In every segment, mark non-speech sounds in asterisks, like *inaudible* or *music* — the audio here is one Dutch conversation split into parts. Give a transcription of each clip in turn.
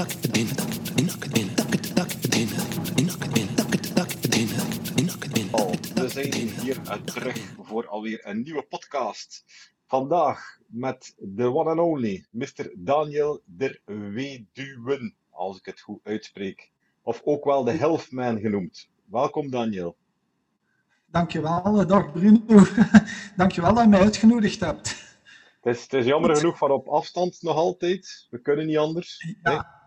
Al, we zijn hier uh, terug voor alweer een nieuwe podcast. Vandaag met de one and only Mr. Daniel der Weduwen, als ik het goed uitspreek. Of ook wel de Healthman genoemd. Welkom Daniel. Dankjewel, dag Bruno. Dankjewel dat je mij uitgenodigd hebt. Het is, het is jammer genoeg van op afstand nog altijd. We kunnen niet anders. Ja.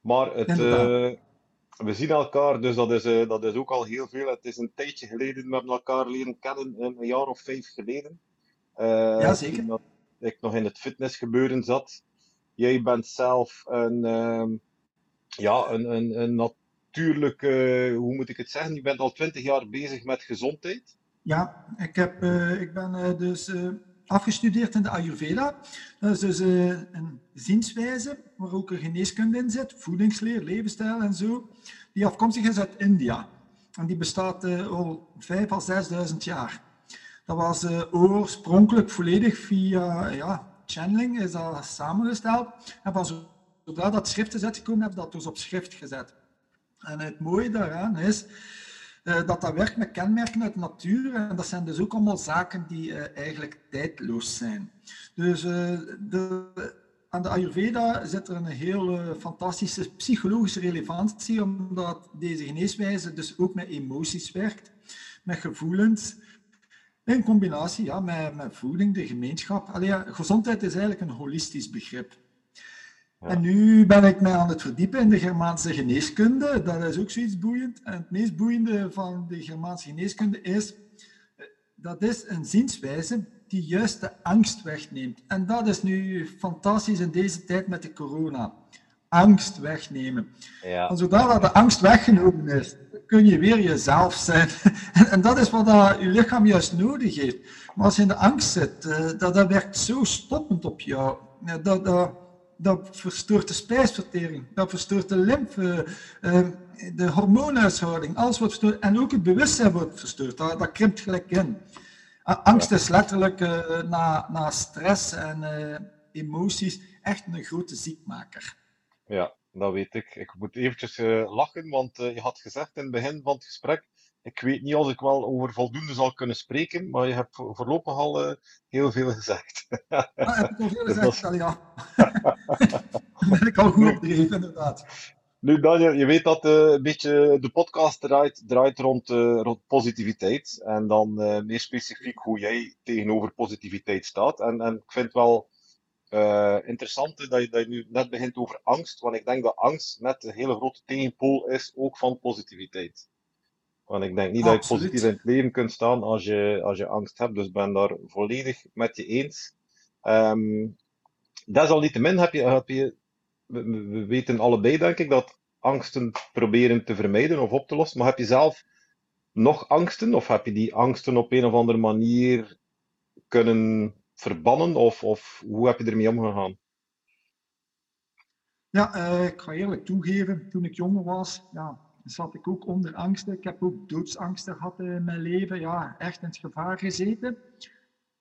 Maar het, eh, we zien elkaar, dus dat is, eh, dat is ook al heel veel. Het is een tijdje geleden, we hebben elkaar leren kennen, een jaar of vijf geleden. Eh, Ja, zeker. dat ik nog in het fitnessgebeuren zat. Jij bent zelf een, ehm, ja, een, een, een natuurlijk, hoe moet ik het zeggen? Je bent al twintig jaar bezig met gezondheid. ja ik, heb, ik ben dus afgestudeerd in de Ayurveda. Dat is dus eh, een zienswijze waar ook een geneeskunde in zit, voedingsleer, levensstijl en zo, die afkomstig is uit India. En die bestaat eh, al vijf à zesduizend jaar. Dat was eh, oorspronkelijk volledig via ja, channeling is dat samengesteld. En van zodra dat schrift is uitgekomen, hebben dat dus op schrift gezet. En het mooie daaraan is dat dat werkt met kenmerken uit de natuur. En dat zijn dus ook allemaal zaken die eh, eigenlijk tijdloos zijn. Dus eh, de, aan de Ayurveda zit er een heel eh, fantastische psychologische relevantie, omdat deze geneeswijze dus ook met emoties werkt, met gevoelens. In combinatie ja, met, met voeding, de gemeenschap. Allee, gezondheid is eigenlijk een holistisch begrip. Ja. En nu ben ik mij aan het verdiepen in de Germaanse geneeskunde. Dat is ook zoiets boeiend. En het meest boeiende van de Germaanse geneeskunde is, eh, dat is een zienswijze die juist de angst wegneemt. En dat is nu fantastisch in deze tijd met de corona. Angst wegnemen. Ja. En zodra de angst weggenomen is, kun je weer jezelf zijn. En, *laughs* en dat is wat dat je lichaam juist nodig heeft. Maar als je in de angst zit, eh, dat, dat werkt zo stoppend op jou. Dat, dat, dat verstoort de spijsvertering, dat verstoort de lymfe, eh, de hormoonhuishouding, alles wordt verstoord. En ook het bewustzijn wordt verstoord, dat, dat krimpt gelijk in. Angst is letterlijk eh, na, na stress en eh, emoties echt een grote ziekmaker. Ja, dat weet ik. Ik moet eventjes eh, lachen, want je had gezegd in het begin van het gesprek, ik weet niet of ik wel over voldoende zal kunnen spreken, maar je hebt vo- voorlopig al eh, heel veel gezegd. Ah, heb ik al veel *laughs* Dus dat gezegd, ja. *laughs* Daar ben ik al goed op dreef, inderdaad. Nu, Daniel, je weet dat eh, een beetje de podcast draait, draait rond, eh, rond positiviteit. En dan meer specifiek hoe jij tegenover positiviteit staat. En, en ik vind het wel interessant dat je, dat je nu net begint over angst. Want ik denk dat angst net een hele grote tegenpool is, ook van positiviteit. Want ik denk niet dat je positief in het leven kunt staan als je, als je angst hebt. Dus ik ben daar volledig met je eens. Ehm desalniettemin heb je, heb je we weten allebei, denk ik, dat angsten proberen te vermijden of op te lossen. Maar heb je zelf nog angsten? Of heb je die angsten op een of andere manier kunnen verbannen? Of, of hoe heb je ermee omgegaan? Ja, eh, ik ga eerlijk toegeven, toen ik jonger was, ja, zat ik ook onder angsten. Ik heb ook doodsangsten gehad in mijn leven, ja, echt in het gevaar gezeten.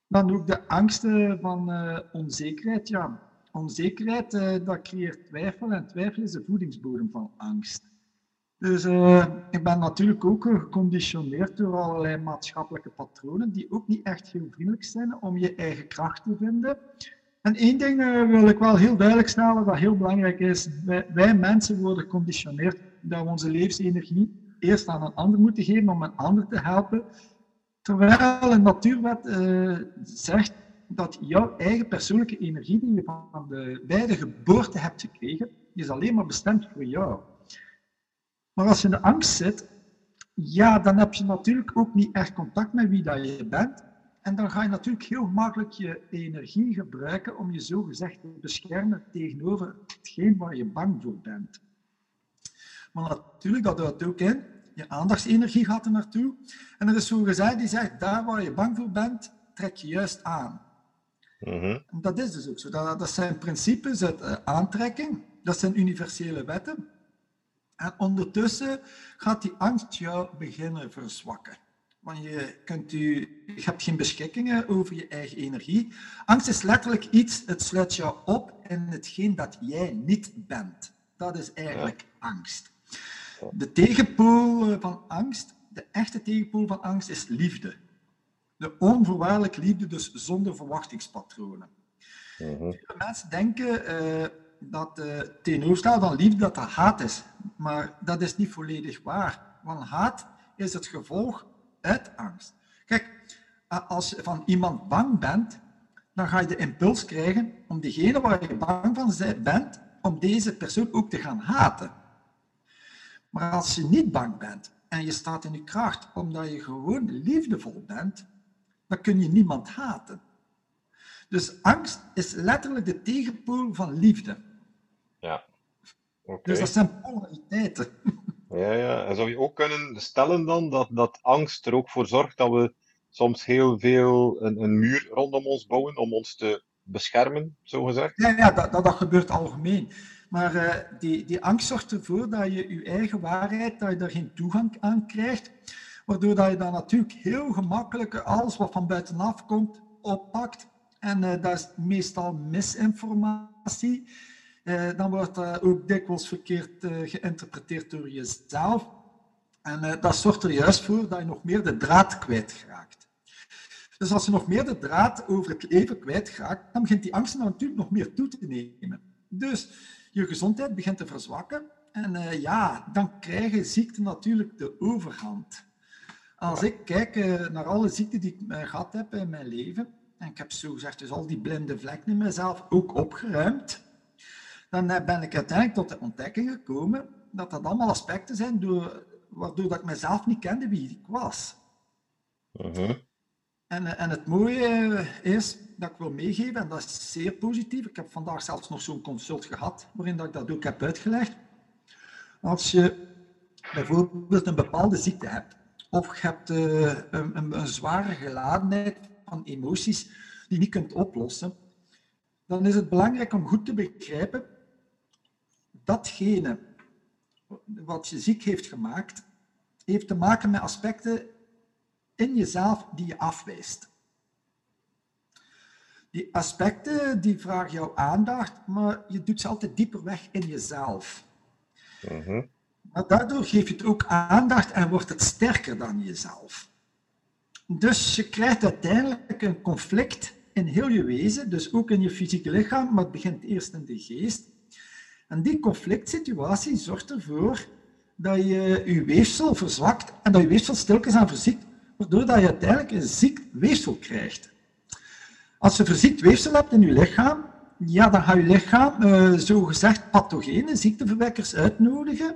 Dan ook de angsten van eh, onzekerheid, ja. Onzekerheid, eh, dat creëert twijfel en twijfel is de voedingsbodem van angst. Dus eh, ik ben natuurlijk ook geconditioneerd door allerlei maatschappelijke patronen die ook niet echt heel vriendelijk zijn om je eigen kracht te vinden. En één ding wil ik wel heel duidelijk stellen, dat heel belangrijk is. Wij mensen worden geconditioneerd dat we onze levensenergie eerst aan een ander moeten geven om een ander te helpen. Terwijl een natuurwet eh, zegt dat jouw eigen persoonlijke energie die je van de, bij de geboorte hebt gekregen, is alleen maar bestemd voor jou. Maar als je in de angst zit, ja, dan heb je natuurlijk ook niet echt contact met wie dat je bent. En dan ga je natuurlijk heel makkelijk je energie gebruiken om je zogezegd te beschermen tegenover hetgeen waar je bang voor bent. Maar natuurlijk, dat houdt ook in, je aandachtsenergie gaat er naartoe. En er is zo'n gezegd die zegt, daar waar je bang voor bent, trek je juist aan. Mhm. En dat is dus ook zo. Dat, dat zijn principes uit eh, aantrekking, dat zijn universele wetten. En ondertussen gaat die angst jou beginnen verzwakken. Want je, kunt u, je hebt geen beschikkingen over je eigen energie. Angst is letterlijk iets, het sluit jou op in hetgeen dat jij niet bent. Dat is eigenlijk angst. De tegenpool eh, van angst, de echte tegenpool van angst, is liefde. De onvoorwaardelijke liefde, dus zonder verwachtingspatronen. Mhm. Veel mensen denken uh, dat uh, tegenovergestelde van liefde dat dat haat is. Maar dat is niet volledig waar. Want haat is het gevolg uit angst. Kijk, als je van iemand bang bent, dan ga je de impuls krijgen om degene waar je bang van bent, om deze persoon ook te gaan haten. Maar als je niet bang bent en je staat in je kracht omdat je gewoon liefdevol bent, dan kun je niemand haten. Dus angst is letterlijk de tegenpool van liefde. Ja. Okay. Dus dat zijn polariteiten. Ja, ja. En zou je ook kunnen stellen dan dat, dat angst er ook voor zorgt dat we soms heel veel een, een muur rondom ons bouwen om ons te beschermen, zo gezegd? Ja, ja dat, dat, dat gebeurt algemeen. Maar uh, die, die angst zorgt ervoor dat je je eigen waarheid, dat je daar geen toegang aan krijgt. Waardoor dat je dan natuurlijk heel gemakkelijk alles wat van buitenaf komt, oppakt. En uh, dat is meestal misinformatie. Uh, dan wordt dat ook dikwijls verkeerd geïnterpreteerd door jezelf. En dat zorgt er juist voor dat je nog meer de draad kwijtraakt. Dus als je nog meer de draad over het leven kwijtraakt, dan begint die angst natuurlijk nog meer toe te nemen. Dus je gezondheid begint te verzwakken. En uh, ja, dan krijgen ziekten natuurlijk de overhand. Als ik kijk uh, naar alle ziekten die ik uh, gehad heb in mijn leven, en ik heb zo gezegd dus al die blinde vlekken in mezelf ook opgeruimd, dan ben ik uiteindelijk tot de ontdekking gekomen dat dat allemaal aspecten zijn door, waardoor dat ik mezelf niet kende wie ik was. -huh. En, en het mooie is dat ik wil meegeven, en dat is zeer positief. Ik heb vandaag zelfs nog zo'n consult gehad, waarin dat ik dat ook heb uitgelegd. Als je bijvoorbeeld een bepaalde ziekte hebt, of je hebt een, een, een, zware geladenheid van emoties die je niet kunt oplossen, dan is het belangrijk om goed te begrijpen datgene wat je ziek heeft gemaakt, heeft te maken met aspecten in jezelf die je afwijst. Die aspecten die vragen jouw aandacht, maar je doet ze altijd dieper weg in jezelf. -huh. Maar daardoor geef je het ook aandacht en wordt het sterker dan jezelf. Dus je krijgt uiteindelijk een conflict in heel je wezen, dus ook in je fysieke lichaam, maar het begint eerst in de geest. En die conflict situatie zorgt ervoor dat je je weefsel verzwakt en dat je weefsel stilkens aan verziekt, waardoor dat je uiteindelijk een ziek weefsel krijgt. Als je verziekt weefsel hebt in je lichaam, ja, dan gaat je lichaam uh, zogezegd pathogene ziekteverwekkers uitnodigen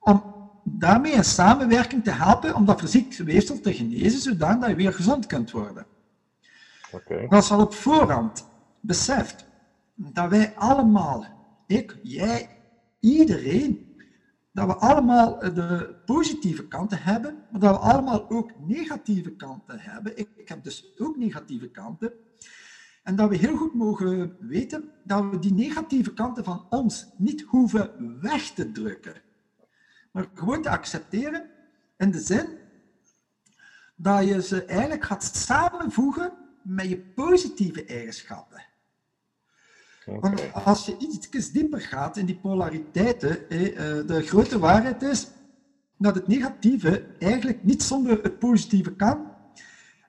om daarmee in samenwerking te helpen om dat verziekte weefsel te genezen, zodat je weer gezond kunt worden. Okay. Als je al op voorhand beseft dat wij allemaal, ik, jij, iedereen, dat we allemaal de positieve kanten hebben, maar dat we allemaal ook negatieve kanten hebben. Ik, heb dus ook negatieve kanten. En dat we heel goed mogen weten dat we die negatieve kanten van ons niet hoeven weg te drukken. Maar gewoon te accepteren in de zin dat je ze eigenlijk gaat samenvoegen met je positieve eigenschappen. Okay. Want als je iets dieper gaat in die polariteiten, de grote waarheid is dat het negatieve eigenlijk niet zonder het positieve kan.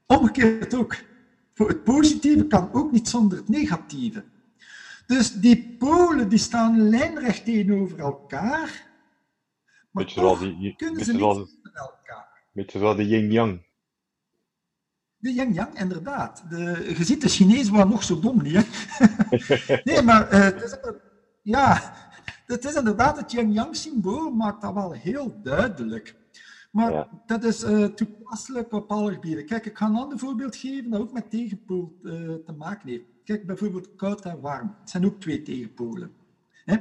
Omgekeerd ook. Voor het positieve kan ook niet zonder het negatieve. Dus die polen die staan lijnrecht tegenover elkaar, maar Beetje zoals toch die- kunnen beetje ze niet zoals- zonder elkaar. Beetje zoals de yin-yang. De yin-yang, inderdaad. De, je ziet, de Chinezen waren nog zo dom niet, hè? *laughs* nee, maar eh, het, is, ja, het is inderdaad het yin-yang symbool, maakt dat wel heel duidelijk. Maar Ja. dat is eh, toepasselijk op alle gebieden. Kijk, ik ga een ander voorbeeld geven dat ook met tegenpool eh, te maken heeft. Kijk, bijvoorbeeld koud en warm. Het zijn ook twee tegenpolen. Hè?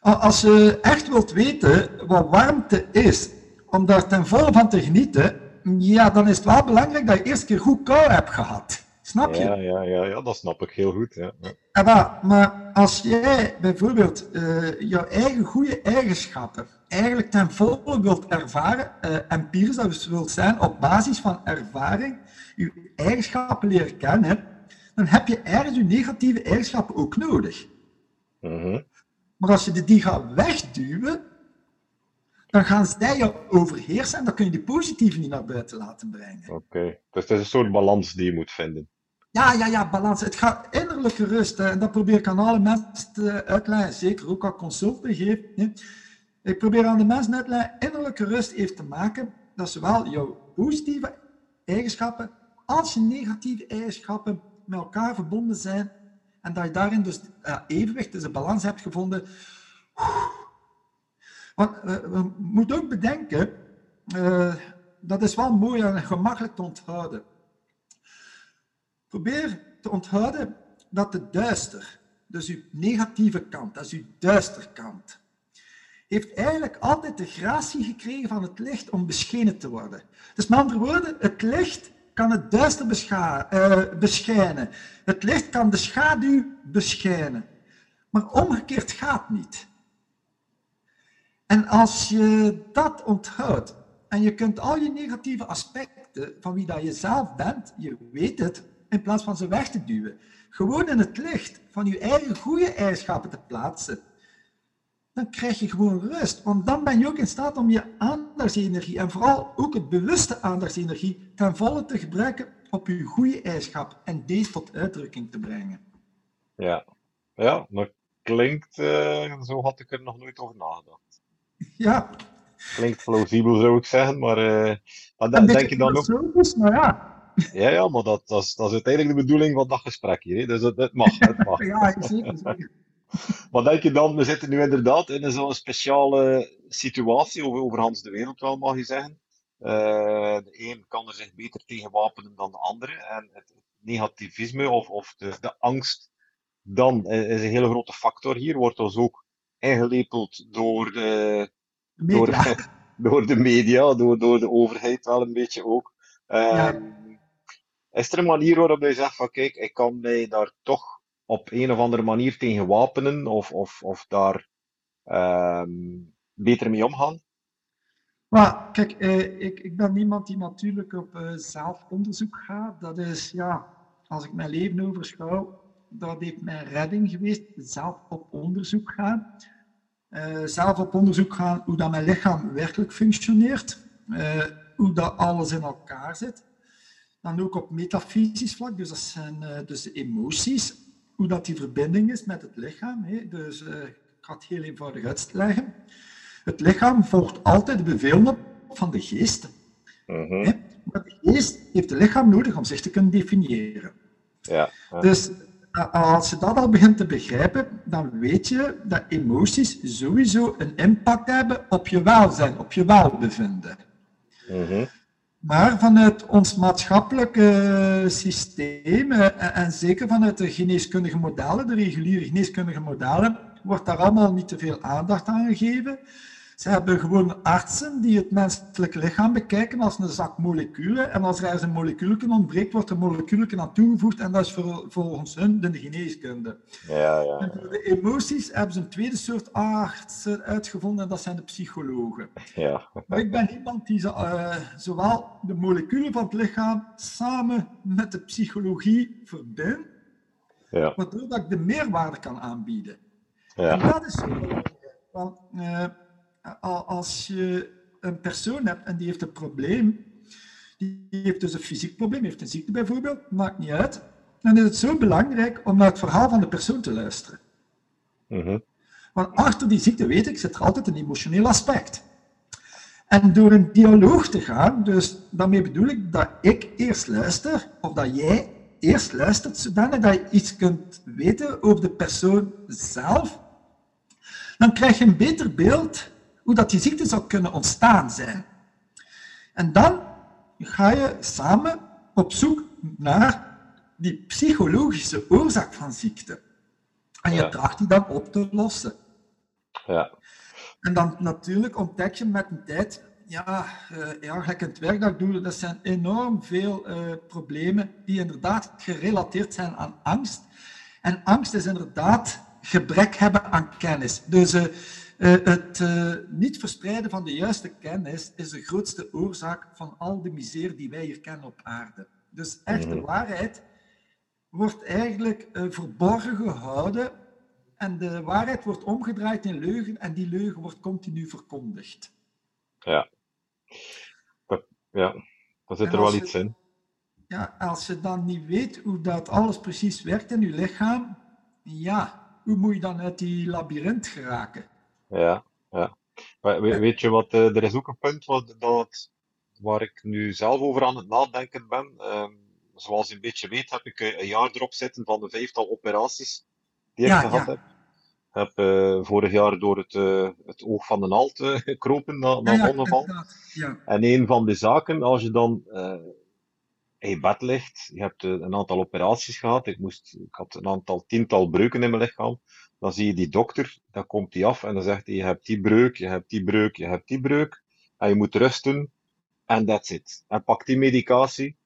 Als je echt wilt weten wat warmte is, om daar ten volle van te genieten, ja, dan is het wel belangrijk dat je eerst een keer goed kou hebt gehad. Snap je? Ja, ja, ja, ja, dat snap ik heel goed. Ja. Ja. Maar, maar als jij bijvoorbeeld eh, jouw eigen goede eigenschappen eigenlijk ten volle wilt ervaren, eh empirisch dat dus wilt zijn, op basis van ervaring, je eigenschappen leren kennen, dan heb je ergens je negatieve eigenschappen ook nodig. Mhm. Maar als je die gaat wegduwen, dan gaan zij jou overheersen en dan kun je die positieve niet naar buiten laten brengen. Oké, dus het is een soort balans die je moet vinden. Ja, ja, ja, balans. Het gaat innerlijke rust. Hè. En dat probeer ik aan alle mensen te uitleggen, zeker ook als consultant geef. Hè. Ik probeer aan de mensen uit te leggen, innerlijke rust heeft te maken dat zowel jouw positieve eigenschappen als je negatieve eigenschappen met elkaar verbonden zijn en dat je daarin dus evenwicht, dus een balans hebt gevonden. Want uh, we moeten ook bedenken, uh, dat is wel mooi en gemakkelijk te onthouden. Probeer te onthouden dat de duister, dus uw negatieve kant, dat is uw duisterkant, heeft eigenlijk altijd de gratie gekregen van het licht om beschenen te worden. Dus met andere woorden, het licht kan het duister uh, beschijnen. Het licht kan de schaduw beschijnen. Maar omgekeerd gaat niet. En als je dat onthoudt en je kunt al je negatieve aspecten van wie dat je zelf bent, je weet het, in plaats van ze weg te duwen, gewoon in het licht van je eigen goede eigenschappen te plaatsen, dan krijg je gewoon rust. Want dan ben je ook in staat om je aandachtsenergie, en vooral ook het bewuste aandachtsenergie, ten volle te gebruiken op je goede eigenschap en deze tot uitdrukking te brengen. Ja, ja dat klinkt, uh, zo had ik er nog nooit over nagedacht. *laughs* Ja. Klinkt plausibel zou ik zeggen, maar, uh, maar denk je dan ook... Is, maar ja. Ja, ja, maar dat, dat, is, dat is uiteindelijk de bedoeling van dat gesprek hier. Hè? Dus het, het mag, het mag. *laughs* ja, zeker, zeker. Wat denk je dan? We zitten nu inderdaad in zo'n speciale situatie, over, over Hans de wereld wel, mag je zeggen. Uh, de een kan er zich beter tegen wapenen dan de andere. En het negativisme of, of de, de angst dan is een hele grote factor hier. Wordt dus ook ingelepeld door de, door, *laughs* door, de media, door, door de overheid wel een beetje ook. Um, ja. Is er een manier waarop je zegt van kijk, ik kan mij daar toch op een of andere manier tegen wapenen of, of, of daar um, beter mee omgaan? Maar kijk, eh, ik, ik ben niemand die natuurlijk op uh, zelfonderzoek gaat. Dat is, ja, als ik mijn leven overschouw, dat heeft mijn redding geweest. Zelf op onderzoek gaan. Uh, zelf op onderzoek gaan hoe dat mijn lichaam werkelijk functioneert. Uh, hoe dat alles in elkaar zit. Dan ook op metafysisch vlak, dus dat zijn dus de emoties hoe dat die verbinding is met het lichaam. Hè. Dus ik ga het heel eenvoudig uitleggen. Het lichaam volgt altijd de bevelen van de geest. Mm hè. Maar de geest heeft het lichaam nodig om zich te kunnen definiëren. Ja, Dus als je dat al begint te begrijpen, dan weet je dat emoties sowieso een impact hebben op je welzijn, op je welbevinden. Mm maar vanuit ons maatschappelijke systeem, eh, en zeker vanuit de geneeskundige modellen, de reguliere geneeskundige modellen, wordt daar allemaal niet te veel aandacht aan gegeven. Ze hebben gewoon artsen die het menselijk lichaam bekijken als een zak moleculen. En als er ergens een molecuulje ontbreekt, wordt er molecuulje aan toegevoegd. En dat is volgens hun de geneeskunde. Ja, ja. En voor de emoties hebben ze een tweede soort artsen uitgevonden. En dat zijn de psychologen. Ja. Maar ik ben iemand die uh, zowel de moleculen van het lichaam samen met de psychologie verbindt. Ja. Waardoor dat ik de meerwaarde kan aanbieden. Ja. En dat is zo belangrijk. Want, uh, als je een persoon hebt en die heeft een probleem, die heeft dus een fysiek probleem, heeft een ziekte bijvoorbeeld, maakt niet uit, dan is het zo belangrijk om naar het verhaal van de persoon te luisteren. Mm Want achter die ziekte, weet ik, zit er altijd een emotioneel aspect. En door een dialoog te gaan, dus daarmee bedoel ik dat ik eerst luister, of dat jij eerst luistert, zodanig dat je iets kunt weten over de persoon zelf, dan krijg je een beter beeld hoe dat die ziekte zou kunnen ontstaan zijn. En dan ga je samen op zoek naar die psychologische oorzaak van ziekte. En je ja. tracht die dan op te lossen. Ja. En dan natuurlijk ontdek je met een tijd, ja, uh, eigenlijk het werk dat ik doe, dat zijn enorm veel uh, problemen die inderdaad gerelateerd zijn aan angst. En angst is inderdaad gebrek hebben aan kennis. Dus uh, het uh, niet verspreiden van de juiste kennis is de grootste oorzaak van al de miserie die wij hier kennen op aarde. Dus echte waarheid wordt eigenlijk uh, verborgen gehouden en de waarheid wordt omgedraaid in leugen en die leugen wordt continu verkondigd. Ja, dat, ja. daar zit En er wel je- iets in. Ja, als je dan niet weet hoe dat alles precies werkt in je lichaam, ja, hoe moet je dan uit die labyrint geraken? Ja, ja. Maar we- weet je wat, eh, er is ook een punt wat, dat, waar ik nu zelf over aan het nadenken ben. Ehm, zoals je een beetje weet, heb ik eh, een jaar erop zitten van de vijftal operaties die ik Ja, gehad ja. heb. Ik heb eh, vorig jaar door het, eh, het oog van de naald eh, gekropen na, na Ja, inderdaad. En een van de zaken, als je dan eh, in je bed ligt, je hebt eh, een aantal operaties gehad, ik, moest, ik had een aantal tiental breuken in mijn lichaam, dan zie je die dokter, dan komt die af en dan zegt hij, je hebt die breuk, je hebt die breuk, je hebt die breuk, en je moet rusten, en that's it. En pak die medicatie,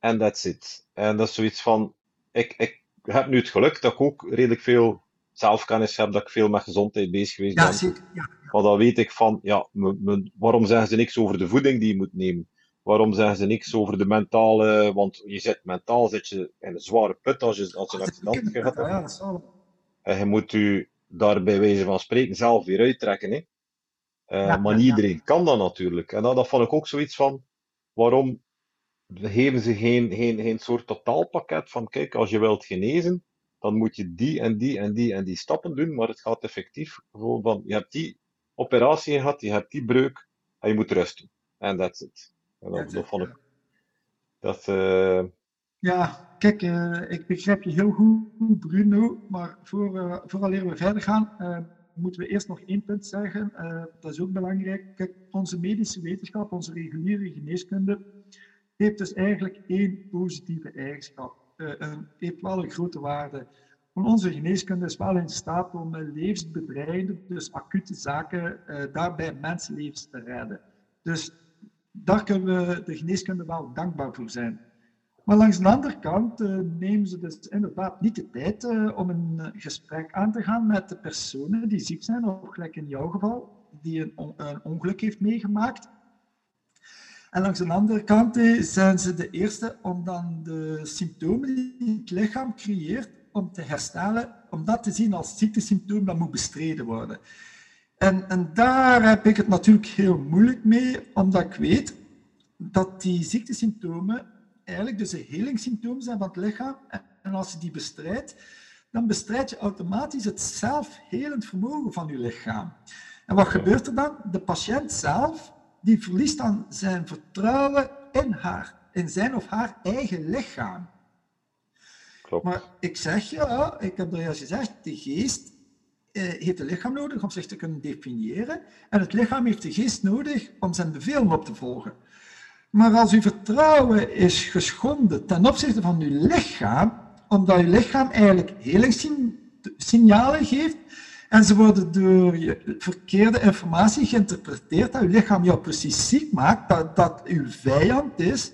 en that's it. En dat is zoiets van, ik, ik heb nu het geluk dat ik ook redelijk veel zelfkennis heb, dat ik veel met gezondheid bezig geweest ja ben. Ja, Maar dan weet ik van, ja, me- me- waarom zeggen ze niks over de voeding die je moet nemen? Waarom zeggen ze niks over de mentale, want je zit mentaal zit je in een zware put als je, als je een accident ja, dat is wel. En je moet je daar bij wijze van spreken zelf weer uittrekken. Hè? Eh, Ja, maar niet ja. iedereen kan dat natuurlijk. En dat, dat vond ik ook zoiets van, waarom geven ze geen, geen, geen soort totaalpakket van, kijk, als je wilt genezen, dan moet je die en die en die en die stappen doen, maar het gaat effectief gewoon van, je hebt die operatie gehad, je hebt die breuk, en je moet rusten. En that's it. En dat, That's dat it, vond ik, dat, eh, Ja, kijk, eh, ik begrijp je heel goed, Bruno, maar voor, eh we verder gaan, eh, moeten we eerst nog één punt zeggen. Dat is ook belangrijk. Kijk, onze medische wetenschap, onze reguliere geneeskunde, heeft dus eigenlijk één positieve eigenschap. Eh, en heeft wel een grote waarde. Onze geneeskunde is wel in staat om levensbedreigende, dus acute zaken, daarbij mensenlevens te redden. Dus daar kunnen we de geneeskunde wel dankbaar voor zijn. Maar langs de andere kant eh, nemen ze dus inderdaad niet de tijd eh, om een eh, gesprek aan te gaan met de personen die ziek zijn, of gelijk in jouw geval, die een, een ongeluk heeft meegemaakt. En langs de andere kant zijn ze de eerste om dan de symptomen die het lichaam creëert, om te herstellen, om dat te zien als ziektesymptoom dat moet bestreden worden. En, en daar heb ik het natuurlijk heel moeilijk mee, omdat ik weet dat die ziektesymptomen eigenlijk dus de helingssymptomen zijn van het lichaam. En als je die bestrijdt, dan bestrijd je automatisch het zelfhelend vermogen van je lichaam. En wat gebeurt er dan? De patiënt zelf, die verliest dan zijn vertrouwen in haar, in zijn of haar eigen lichaam. klopt. Maar ik zeg ja, ik heb er juist gezegd, de geest eh, heeft het lichaam nodig om zich te kunnen definiëren. En het lichaam heeft de geest nodig om zijn bevelen op te volgen. Maar als uw vertrouwen is geschonden ten opzichte van uw lichaam, omdat uw lichaam eigenlijk helingssignalen geeft, en ze worden door je verkeerde informatie geïnterpreteerd, dat uw lichaam jou precies ziek maakt, dat dat uw vijand is,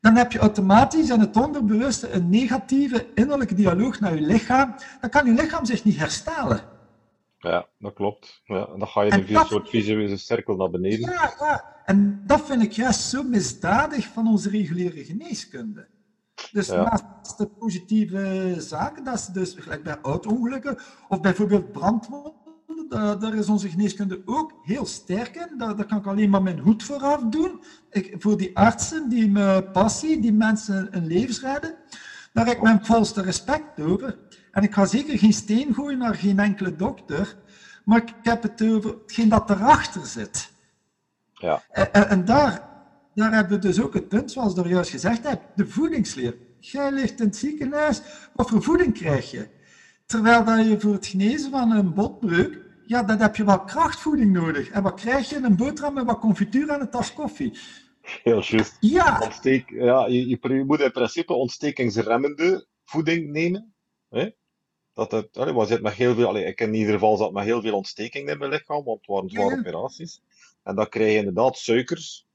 dan heb je automatisch in het onderbewuste een negatieve innerlijke dialoog naar je lichaam. Dan kan je lichaam zich niet herstellen. Ja, dat klopt. Ja, dan ga je in een soort visuele cirkel naar beneden. Ja, ja. En dat vind ik juist zo misdadig van onze reguliere geneeskunde. Dus Ja. naast de positieve zaken, dat is dus gelijk bij auto-ongelukken of bijvoorbeeld brandwonden, daar, daar is onze geneeskunde ook heel sterk in. Daar, daar kan ik alleen maar mijn hoed voor afdoen. Ik, voor die artsen, die me passie, die mensen een levens redden, daar heb ik mijn volste respect over. En ik ga zeker geen steen gooien naar geen enkele dokter, maar ik heb het over hetgeen dat erachter zit. Ja, En, en- daar, daar hebben we dus ook het punt, zoals er juist gezegd hebt, de voedingsleer. Jij ligt in het ziekenhuis, wat voor voeding krijg je? Terwijl dat je voor het genezen van een botbreuk, ja, dan heb je wel krachtvoeding nodig. En wat krijg je? Een boterham met wat confituur en een tas koffie. Heel juist. Ja, Ontsteek, ja, je, je, moet in principe ontstekingsremmende voeding nemen. Hè? Dat het, allee, maar zit met heel veel, allee, ik in ieder geval zat met heel veel ontsteking in mijn lichaam, want het waren zware Ja, ja. operaties. En dan krijg je inderdaad suikers.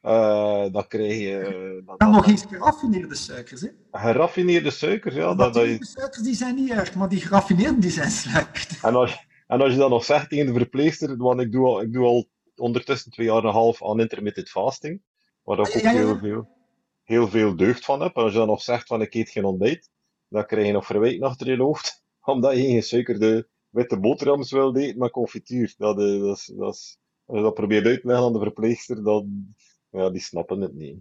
eh dan krijg je eh, dat, dan dat- nog eens geraffineerde suikers. Hè? geraffineerde suikers. Ja, dat, dat je, suikers die zijn niet erg, maar die geraffineerden die zijn slecht. en, als, en als je dan nog zegt tegen de verpleegster, want ik doe al, ik doe al ondertussen twee jaar en een half aan intermittent fasting, waar ik ook Ja, ja, ja. heel veel, heel veel deugd van heb. En als je dan nog zegt van ik eet geen ontbijt, dan krijg je nog verwijten achter je hoofd. *laughs* omdat je geen suikerde witte boterhams wil eten met confituur. Dat, uh, dat, is, dat, is, als je dat probeert uit te leggen aan de verpleegster, dan, ja, die snappen het niet.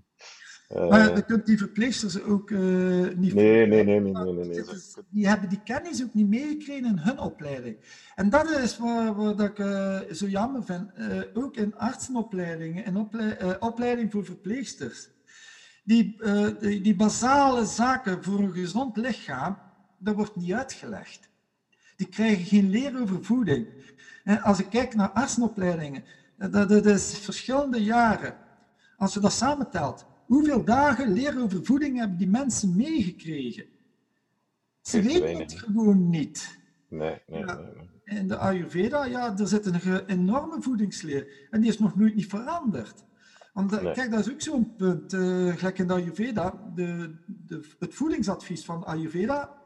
Uh, maar je kunt die verpleegsters ook uh, niet... Nee, nee, nee, nee, nee. Die hebben die kennis ook niet meegekregen in hun opleiding. En dat is wat, wat ik uh, zo jammer vind. ook in artsenopleidingen, in ople opleiding voor verpleegsters. Die, die, die basale zaken voor een gezond lichaam, dat wordt niet uitgelegd. Die krijgen geen leer over voeding. En als ik kijk naar artsenopleidingen, dat, dat is verschillende jaren. Als je dat samentelt, hoeveel dagen leren over voeding hebben die mensen meegekregen? Ze weten het gewoon niet. Nee, nee, ja, nee, In de Ayurveda, ja, er zit een enorme voedingsleer. En die is nog nooit niet veranderd. Want nee. kijk, dat is ook zo'n punt. Uh, gelijk in de Ayurveda, de, de, het voedingsadvies van Ayurveda,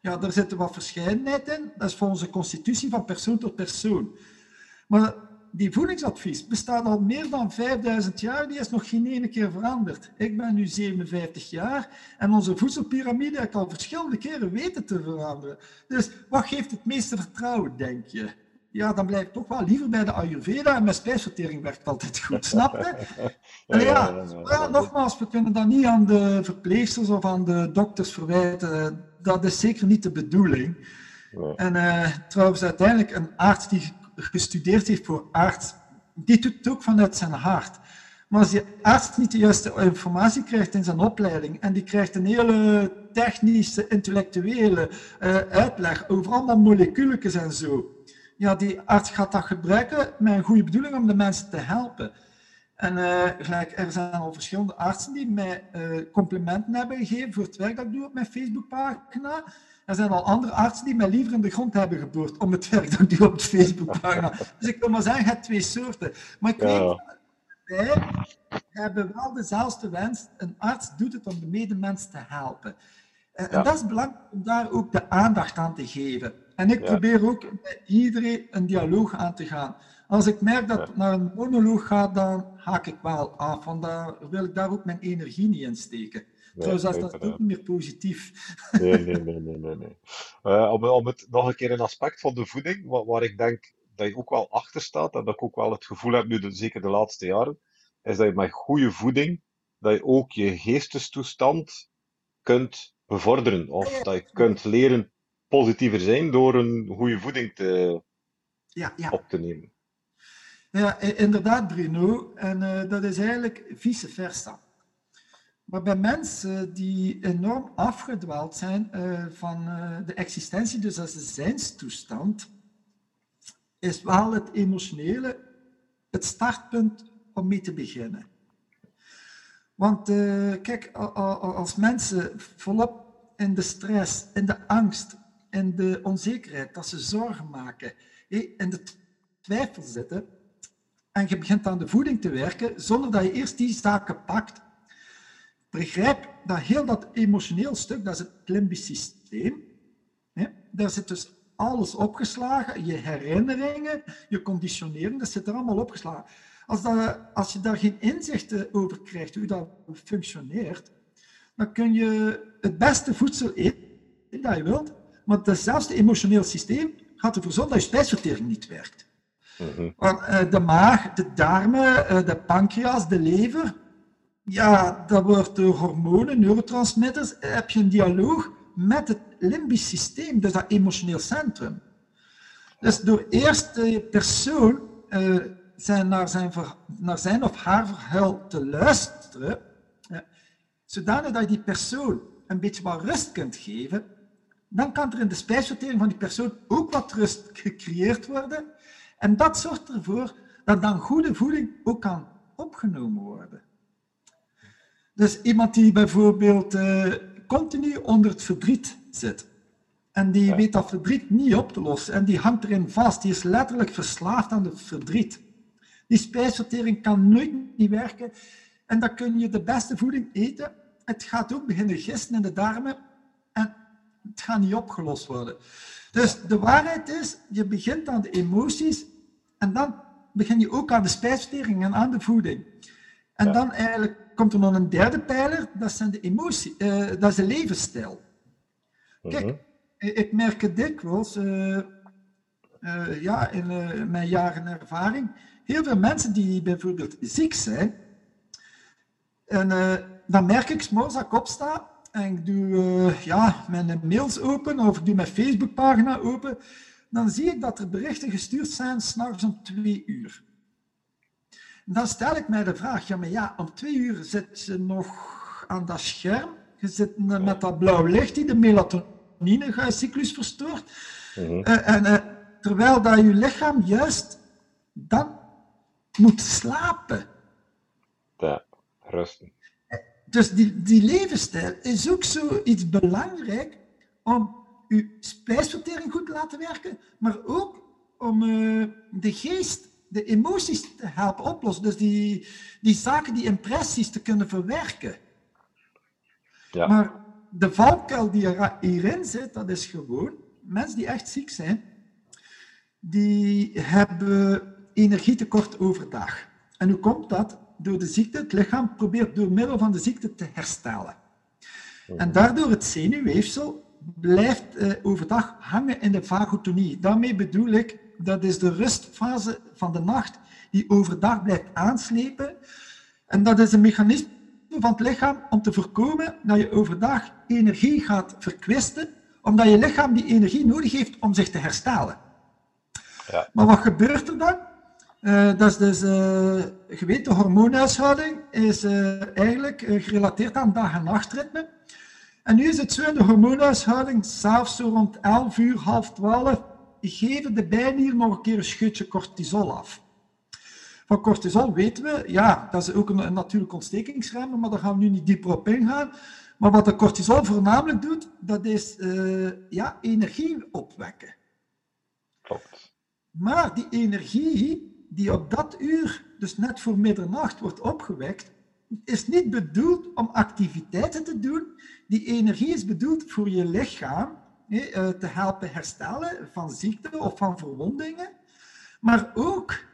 ja, daar zit wat verscheidenheid in. Dat is volgens de constitutie van persoon tot persoon. Maar die voedingsadvies bestaat al meer dan 5000 jaar, die is nog geen ene keer veranderd. Ik ben nu 57 jaar en onze voedselpiramide heb ik al verschillende keren weten te veranderen. Dus wat geeft het meeste vertrouwen, denk je? Ja, dan blijf ik toch wel liever bij de Ayurveda en mijn spijsvertering werkt altijd goed, snap je? *laughs* Ja, ja, nogmaals, we kunnen dat niet aan de verpleegsters of aan de dokters verwijten. Dat is zeker niet de bedoeling. En uh, trouwens, uiteindelijk, een arts die gestudeerd heeft voor arts, die doet het ook vanuit zijn hart. Maar als die arts niet de juiste informatie krijgt in zijn opleiding en die krijgt een hele technische, intellectuele uh, uitleg over allemaal moleculen en zo, ja, die arts gaat dat gebruiken met een goede bedoeling om de mensen te helpen. En uh, gelijk, er zijn al verschillende artsen die mij uh, complimenten hebben gegeven voor het werk dat ik doe op mijn Facebookpagina. Er zijn al andere artsen die mij liever in de grond hebben geboord om het werk dat ik doe op de Facebookpagina. *laughs* Dus ik wil maar zeggen, je hebt twee soorten. Maar ik weet, wij hebben wel dezelfde wens. Een arts doet het om de medemens te helpen. En, ja. en dat is belangrijk om daar ook de aandacht aan te geven. En ik ja. probeer ook met iedereen een dialoog aan te gaan. Als ik merk dat het naar een monoloog gaat, dan haak ik wel af. Want daar wil ik daar ook mijn energie niet in steken. Nee, Trouwens, dat is ook niet meer positief. Nee, nee, *laughs* nee, nee. nee, nee. Uh, om, om het nog een keer een aspect van de voeding, waar, waar, ik denk dat je ook wel achter staat, en dat ik ook wel het gevoel heb, nu de, zeker de laatste jaren, is dat je met goede voeding, dat je ook je geestestoestand kunt bevorderen. Of dat je kunt leren positiever zijn door een goede voeding te, ja, ja. op te nemen. Ja, inderdaad, Bruno. En uh, dat is eigenlijk vice versa. Maar bij mensen die enorm afgedwaald zijn uh, van uh, de existentie, dus als de zijnstoestand, is wel het emotionele het startpunt om mee te beginnen. Want uh, kijk, als mensen volop in de stress, in de angst, in de onzekerheid, dat ze zorgen maken, in de twijfel zitten, en je begint aan de voeding te werken, zonder dat je eerst die zaken pakt, begrijp dat heel dat emotioneel stuk, dat is het limbisch systeem. Hè? Daar zit dus alles opgeslagen, je herinneringen, je conditionering, dat zit er allemaal opgeslagen. Als, dat, als je daar geen inzichten over krijgt, hoe dat functioneert, dan kun je het beste voedsel eten dat je wilt, maar hetzelfde emotioneel systeem gaat ervoor zorgen dat je spijsvertering niet werkt. Mm -hmm. De maag, de darmen, eh, de pancreas, de lever, ja, dat wordt door hormonen, neurotransmitters, heb je een dialoog met het limbisch systeem, dus dat emotioneel centrum. Dus door eerst de persoon uh, zijn naar, zijn naar zijn of haar verhaal te luisteren, uh, zodanig dat je die persoon een beetje wat rust kunt geven, dan kan er in de spijsvertering van die persoon ook wat rust gecreëerd worden. En dat zorgt ervoor dat dan goede voeding ook kan opgenomen worden. Dus iemand die bijvoorbeeld uh, continu onder het verdriet zit. En die ja. weet dat verdriet niet op te lossen. En die hangt erin vast. Die is letterlijk verslaafd aan het verdriet. Die spijsvertering kan nooit niet werken. En dan kun je de beste voeding eten. Het gaat ook beginnen gisten in de darmen. En het gaat niet opgelost worden. Dus de waarheid is, je begint aan de emoties. En dan begin je ook aan de spijsvertering en aan de voeding. En ja. dan eigenlijk komt er nog een derde pijler, dat zijn de emotie, uh, dat is de levensstijl. Kijk, -hmm. ik merk het dikwijls, uh, ja, in mijn jaren ervaring, heel veel mensen die bijvoorbeeld ziek zijn, en dan merk ik s'morgens als ik opsta en ik doe ja, mijn mails open of ik doe mijn Facebookpagina open, dan zie ik dat er berichten gestuurd zijn s'nachts om twee uur. Dan stel ik mij de vraag, ja, maar ja, om twee uur zit je nog aan dat scherm. Je zit met dat blauw licht die de melatoninecyclus verstoort. Mm en, uh, terwijl dat je lichaam juist dan moet slapen. Ja, rusten. Dus die, die levensstijl is ook zoiets belangrijk om je spijsvertering goed te laten werken, maar ook om uh, de geest de emoties te helpen oplossen. Dus die, die zaken, die impressies te kunnen verwerken. Ja. Maar de valkuil die er hierin zit, dat is gewoon, mensen die echt ziek zijn, die hebben energietekort overdag. En hoe komt dat? Door de ziekte, het lichaam probeert door middel van de ziekte te herstellen. En daardoor het zenuwweefsel blijft eh, overdag hangen in de vagotonie. Daarmee bedoel ik, dat is de rustfase van de nacht die overdag blijft aanslepen. En dat is een mechanisme van het lichaam om te voorkomen dat je overdag energie gaat verkwisten, omdat je lichaam die energie nodig heeft om zich te herstellen. Ja. Maar wat gebeurt er dan? Uh, dat is dus, uh, je weet, de hormoonhuishouding is uh, eigenlijk gerelateerd aan dag- en nachtritme. En nu is het zo in de hormoonhuishouding, s'avonds zo rond 11 uur, half 12, geven de bijnieren nog een keer een scheutje cortisol af. Van cortisol weten we, ja, dat is ook een, een natuurlijk ontstekingsremmer, maar daar gaan we nu niet dieper op ingaan. Maar wat de cortisol voornamelijk doet, dat is uh, ja, energie opwekken. Klopt. Maar die energie die op dat uur, dus net voor middernacht, wordt opgewekt, is niet bedoeld om activiteiten te doen. Die energie is bedoeld voor je lichaam eh, te helpen herstellen van ziekte of van verwondingen, maar ook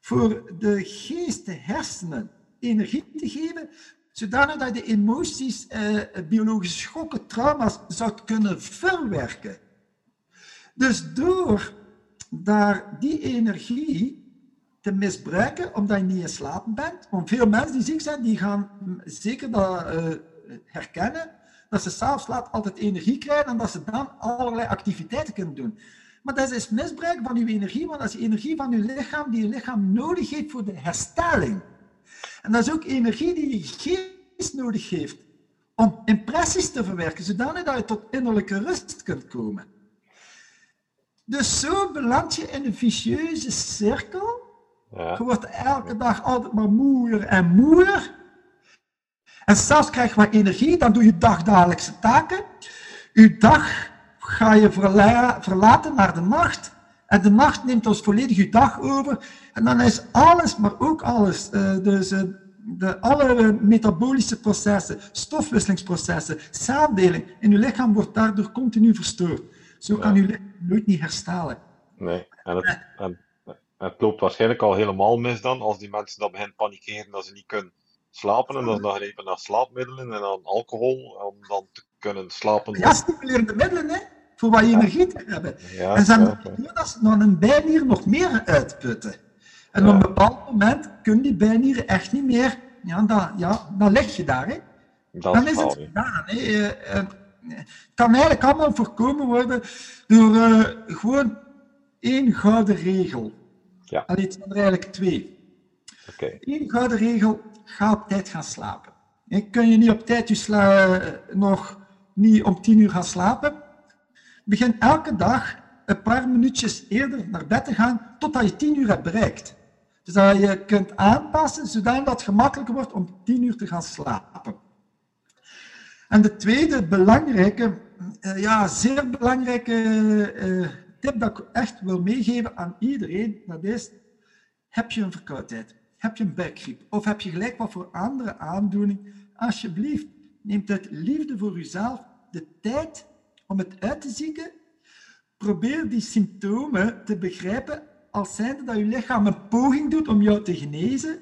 voor de geest, de hersenen, energie te geven, zodanig dat je de emoties, eh, biologische schokken, trauma's zou kunnen verwerken. Dus door daar die energie te misbruiken, omdat je niet in slaap bent, want veel mensen die ziek zijn, die gaan zeker dat uh, herkennen, dat ze s'avonds laat altijd energie krijgen en dat ze dan allerlei activiteiten kunnen doen. Maar dat is misbruik van uw energie, want dat is energie van uw lichaam die je lichaam nodig heeft voor de herstelling. En dat is ook energie die je geest nodig heeft om impressies te verwerken, zodanig dat je tot innerlijke rust kunt komen. Dus zo beland je in een vicieuze cirkel. Ja. Je wordt elke dag altijd maar moeier en moeier. En zelfs krijg je wat energie, dan doe je dagdagelijkse taken. Uw dag ga je verlaten naar de nacht. En de nacht neemt ons volledig uw dag over. En dan is alles, maar ook alles, uh, dus uh, de, alle metabolische processen, stofwisselingsprocessen, celdeling in uw lichaam wordt daardoor continu verstoord. Zo kan uw lichaam nooit niet herstellen. Nee, en het, en het loopt waarschijnlijk al helemaal mis dan, als die mensen dan beginnen panikeren dat ze niet kunnen slapen en dan nog even naar slaapmiddelen en dan alcohol om dan te kunnen slapen. Ja, stimulerende middelen, hè? Voor wat energie te hebben. Ja, en ze hebben ja, dat ze dan een bijnier nog meer uitputten. En op een bepaald moment kunnen die bijnieren echt niet meer, ja, dan, ja, dan leg je daar, hè? Dat dan is het gedaan. Hè? Uh, uh, het kan eigenlijk allemaal voorkomen worden door uh, gewoon één gouden regel. Ja. Allee, het zijn er eigenlijk twee. Okay. Eén gouden regel, ga op tijd gaan slapen. En kun je niet op tijd je sla nog niet om tien uur gaan slapen? Begin elke dag een paar minuutjes eerder naar bed te gaan totdat je tien uur hebt bereikt. Dus dat je kunt aanpassen zodat het gemakkelijker wordt om tien uur te gaan slapen. En de tweede belangrijke, eh, ja, zeer belangrijke uh, tip dat ik echt wil meegeven aan iedereen, dat is, heb je een verkoudheid? Heb je een bekgriep? Of heb je gelijk wat voor andere aandoening? Alsjeblieft, neem uit liefde voor uzelf de tijd om het uit te zieken. Probeer die symptomen te begrijpen als zijnde dat je lichaam een poging doet om jou te genezen.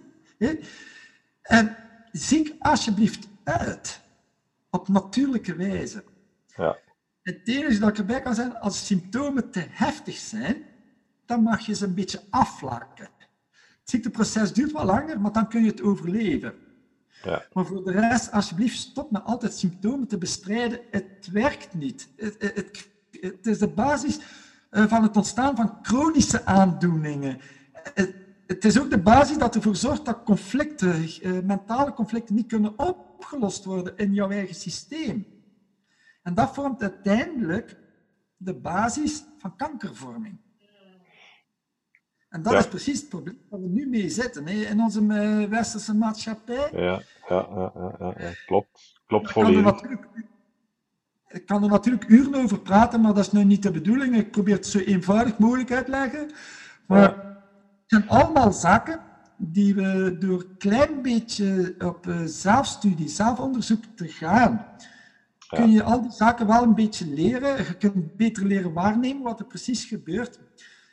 En ziek alsjeblieft uit op natuurlijke wijze. Ja. Het enige dat ik erbij kan zeggen, als symptomen te heftig zijn, dan mag je ze een beetje afvlakken. Het ziekteproces duurt wat langer, maar dan kun je het overleven. Ja. Maar voor de rest, alsjeblieft, stop met altijd symptomen te bestrijden. Het werkt niet. Het, het, het is de basis eh, van het ontstaan van chronische aandoeningen. Het, het is ook de basis dat ervoor zorgt dat conflicten, eh, mentale conflicten, niet kunnen opgelost worden in jouw eigen systeem. En dat vormt uiteindelijk de basis van kankervorming. En dat is precies het probleem waar we nu mee zitten hè, in onze uh, westerse maatschappij. Ja, ja, ja, ja, ja. klopt. Klopt volledig. Ik kan er natuurlijk uren over praten, maar dat is nu niet de bedoeling. Ik probeer het zo eenvoudig mogelijk uit te leggen. Maar het zijn allemaal zaken die we door een klein beetje op uh, zelfstudie, zelfonderzoek te gaan, kun je al die zaken wel een beetje leren. Je kunt beter leren waarnemen wat er precies gebeurt.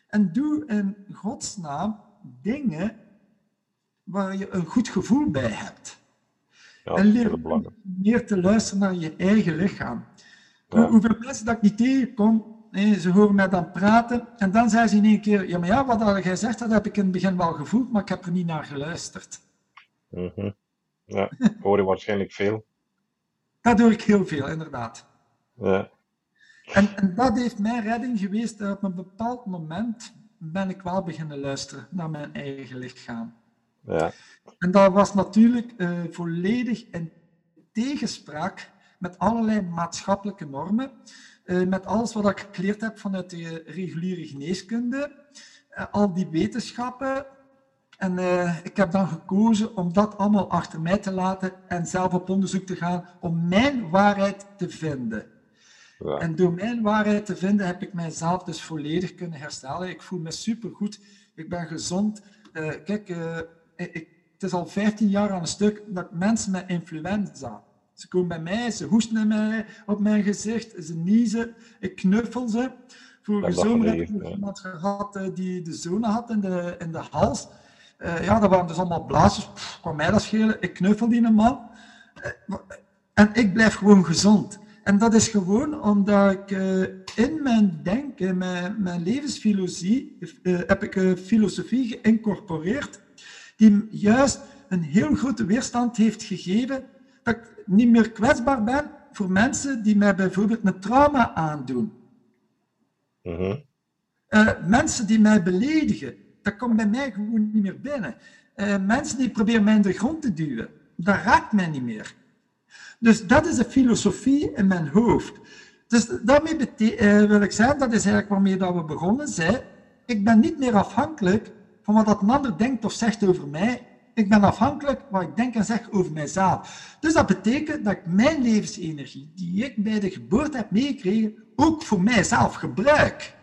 En doe in godsnaam dingen waar je een goed gevoel bij hebt. Ja, en leer meer te luisteren naar je eigen lichaam. Hoeveel mensen dat ik niet tegenkom, ze horen mij dan praten en dan zeggen ze in één keer, ja maar ja, wat jij gezegd dat heb ik in het begin wel gevoeld, maar ik heb er niet naar geluisterd. Mm -hmm. Ja, hoor je waarschijnlijk veel. Dat hoor ik heel veel, inderdaad. Ja. En, en dat heeft mijn redding geweest. Dat op een bepaald moment ben ik wel beginnen luisteren naar mijn eigen lichaam. Ja. En dat was natuurlijk uh, volledig in tegenspraak met allerlei maatschappelijke normen, uh, met alles wat ik geleerd heb vanuit de reguliere geneeskunde, uh, al die wetenschappen. En ik heb dan gekozen om dat allemaal achter mij te laten en zelf op onderzoek te gaan om mijn waarheid te vinden. En door mijn waarheid te vinden heb ik mijzelf dus volledig kunnen herstellen. Ik voel me supergoed. Ik ben gezond. Uh, kijk, uh, ik, het is al 15 jaar aan een stuk dat mensen met influenza. Ze komen bij mij, ze hoesten mij, op mijn gezicht, ze niezen, ik knuffel ze. Vorige zomer heb ik iemand gehad uh, die de zone had in de, in de hals. ja, dat waren dus allemaal blaasjes. Kan mij dat schelen? Ik knuffel die man. en ik blijf gewoon gezond. En dat is gewoon omdat ik uh, in mijn denken, mijn, mijn levensfilosofie, uh, heb ik een filosofie geïncorporeerd die juist een heel grote weerstand heeft gegeven dat ik niet meer kwetsbaar ben voor mensen die mij bijvoorbeeld een trauma aandoen. Uh mensen die mij beledigen, dat komt bij mij gewoon niet meer binnen. mensen die proberen mij in de grond te duwen, dat raakt mij niet meer. Dus dat is de filosofie in mijn hoofd. Dus daarmee uh, wil ik zeggen, dat is eigenlijk waarmee dat we begonnen zijn. Ik ben niet meer afhankelijk van wat een ander denkt of zegt over mij. Ik ben afhankelijk van wat ik denk en zeg over mijzelf. Dus dat betekent dat ik mijn levensenergie, die ik bij de geboorte heb meegekregen, ook voor mijzelf gebruik.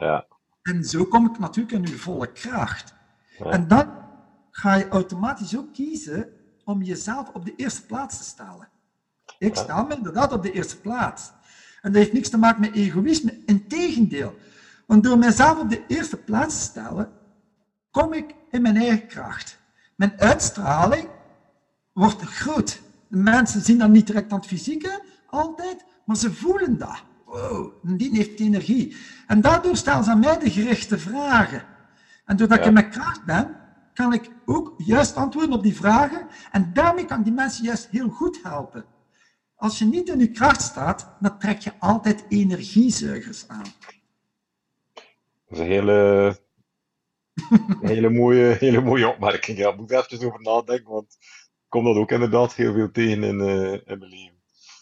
Ja. En zo kom ik natuurlijk in uw volle kracht. En dan ga je automatisch ook kiezen om jezelf op de eerste plaats te stellen. Ik sta me inderdaad op de eerste plaats. En dat heeft niks te maken met egoïsme. Integendeel. Want door mijzelf op de eerste plaats te stellen, kom ik in mijn eigen kracht. Mijn uitstraling wordt groot. De mensen zien dat niet direct aan het fysieke, altijd, maar ze voelen dat. Wow, die heeft energie. En daardoor stellen ze aan mij de gerichte vragen. En doordat ik in mijn kracht ben, kan ik ook juist antwoorden op die vragen. En daarmee kan ik die mensen juist heel goed helpen. Als je niet in je kracht staat, dan trek je altijd energiezuigers aan. Dat is een hele, *laughs* hele, mooie, hele mooie opmerking. Ja, ik moet er even over nadenken, want ik kom dat ook inderdaad heel veel tegen in, uh, in mijn leven.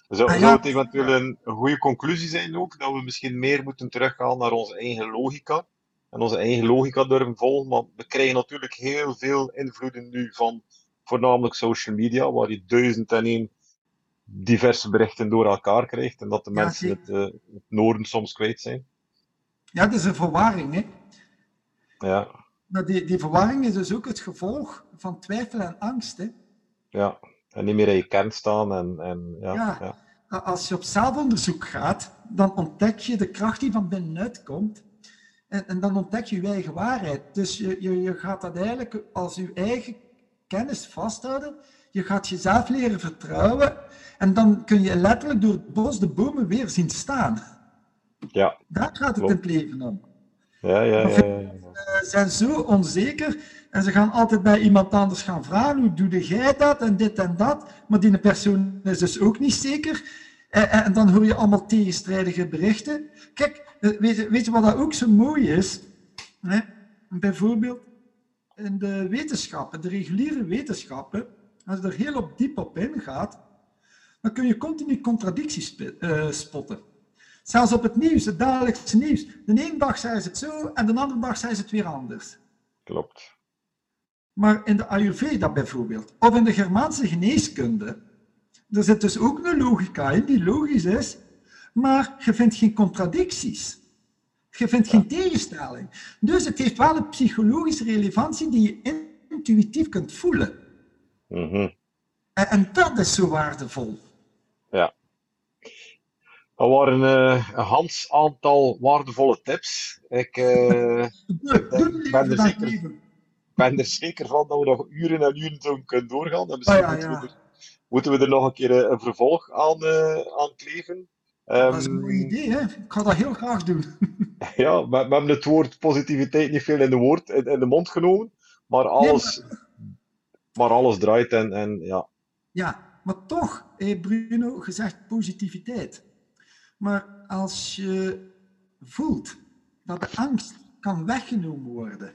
Zou, ah, zou het eventueel een, een goede conclusie zijn ook, dat we misschien meer moeten teruggaan naar onze eigen logica? En onze eigen logica durven volgen, want we krijgen natuurlijk heel veel invloeden nu van voornamelijk social media, waar je duizend en één diverse berichten door elkaar krijgt en dat de mensen het, uh, het, noorden soms kwijt zijn. Ja, dat is een verwarring, hè? Ja. Maar die, die verwarring is dus ook het gevolg van twijfel en angst, hè? Ja, en niet meer in je kern staan en, en ja, ja. ja. Als je op zelfonderzoek gaat, dan ontdek je de kracht die van binnenuit komt. En, en dan ontdek je je eigen waarheid. Dus je, je, je gaat dat eigenlijk als je eigen kennis vasthouden je gaat jezelf leren vertrouwen en dan kun je letterlijk door het bos de bomen weer zien staan. Ja. Daar gaat het in het leven om. Ja, ja, ja. ja, ja. Ze zijn zo onzeker en ze gaan altijd bij iemand anders gaan vragen, hoe doe jij dat en dit en dat, maar die persoon is dus ook niet zeker. En, en dan hoor je allemaal tegenstrijdige berichten. Kijk, eh, weet je, weet je wat dat ook zo mooi is? Hè? Bijvoorbeeld in de wetenschappen, de reguliere wetenschappen, als je er heel op diep op ingaat, dan kun je continu contradicties uh, spotten. Zelfs op het nieuws, het dagelijkse nieuws. De ene dag zei ze het zo en de andere dag zei ze het weer anders. Klopt. Maar in de Ayurveda bijvoorbeeld, of in de Germaanse geneeskunde, er zit dus ook een logica in die logisch is, maar je vindt geen contradicties. Je vindt geen tegenstelling. Dus het heeft wel een psychologische relevantie die je intuïtief kunt voelen. Mhm. en, en dat is zo waardevol. Ja. Dat waren uh, een hans aantal waardevolle tips. Ik, *laughs* uh, ik denk, ben, er zeker, ben er zeker van dat we nog uren en uren zo kunnen doorgaan. En misschien Ah, ja, moeten, ja. We er, moeten we er nog een keer eh, een vervolg aan, uh, aan kleven. Dat is een Ehm, mooi idee, hè? Ik ga dat heel graag doen. *laughs* ja, we, we hebben het woord positiviteit niet veel in de, woord, in, in de mond genomen, maar alles, maar alles draait en, en ja, Ja, maar toch, hé Bruno, gezegd positiviteit. Maar als je voelt dat de angst kan weggenomen worden,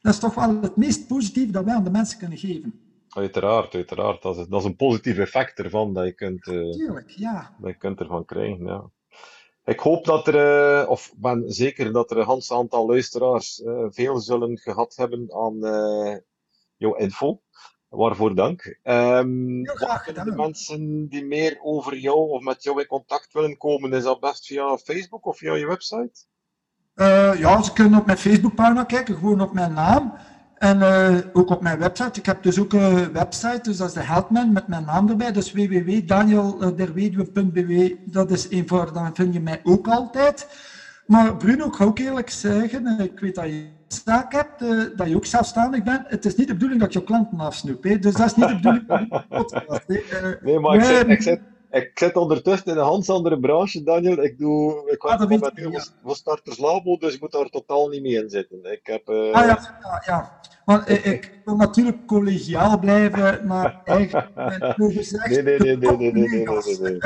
dat is toch wel het meest positieve dat wij aan de mensen kunnen geven. uiteraard, uiteraard. Dat is, dat is een positief effect ervan dat je kunt, eh, Tuurlijk, ja. dat je kunt ervan krijgen. Ja. Ik hoop dat er, eh, of ben zeker dat er een hans aantal luisteraars eh, veel zullen gehad hebben aan jouw info. Waarvoor dank. Heel wat graag kunnen de mensen die meer over jou of met jou in contact willen komen, is dat best via Facebook of via je website? Eh, ja, ze kunnen op mijn Facebookpagina kijken, gewoon op mijn naam. En eh, ook op mijn website. Ik heb dus ook een website, dus dat is de Helpman met mijn naam erbij. Dus www.danielderweduwe.bw. Dat is eenvoudig, dan vind je mij ook altijd. Maar Bruno, ik ga ook eerlijk zeggen, eh, ik weet dat je zaak hebt, eh, dat je ook zelfstandig bent. Het is niet de bedoeling dat je klanten afsnoept. hè. Dus dat is niet de bedoeling van de podcast. hè. Eh, *laughs* Nee, maar ik zit, ik, zit, ik zit ondertussen in een hans andere branche, Daniel. Ik, doe, ik Ah, ik, ja. voor Starters Labo, dus ik moet daar totaal niet mee in zitten. Ik heb... eh, Ah ja, ja, ja. Want ik wil natuurlijk collegiaal blijven, maar *laughs* eigenlijk Nee, nee, nee, nee, nee, nee, nee, nee, nee,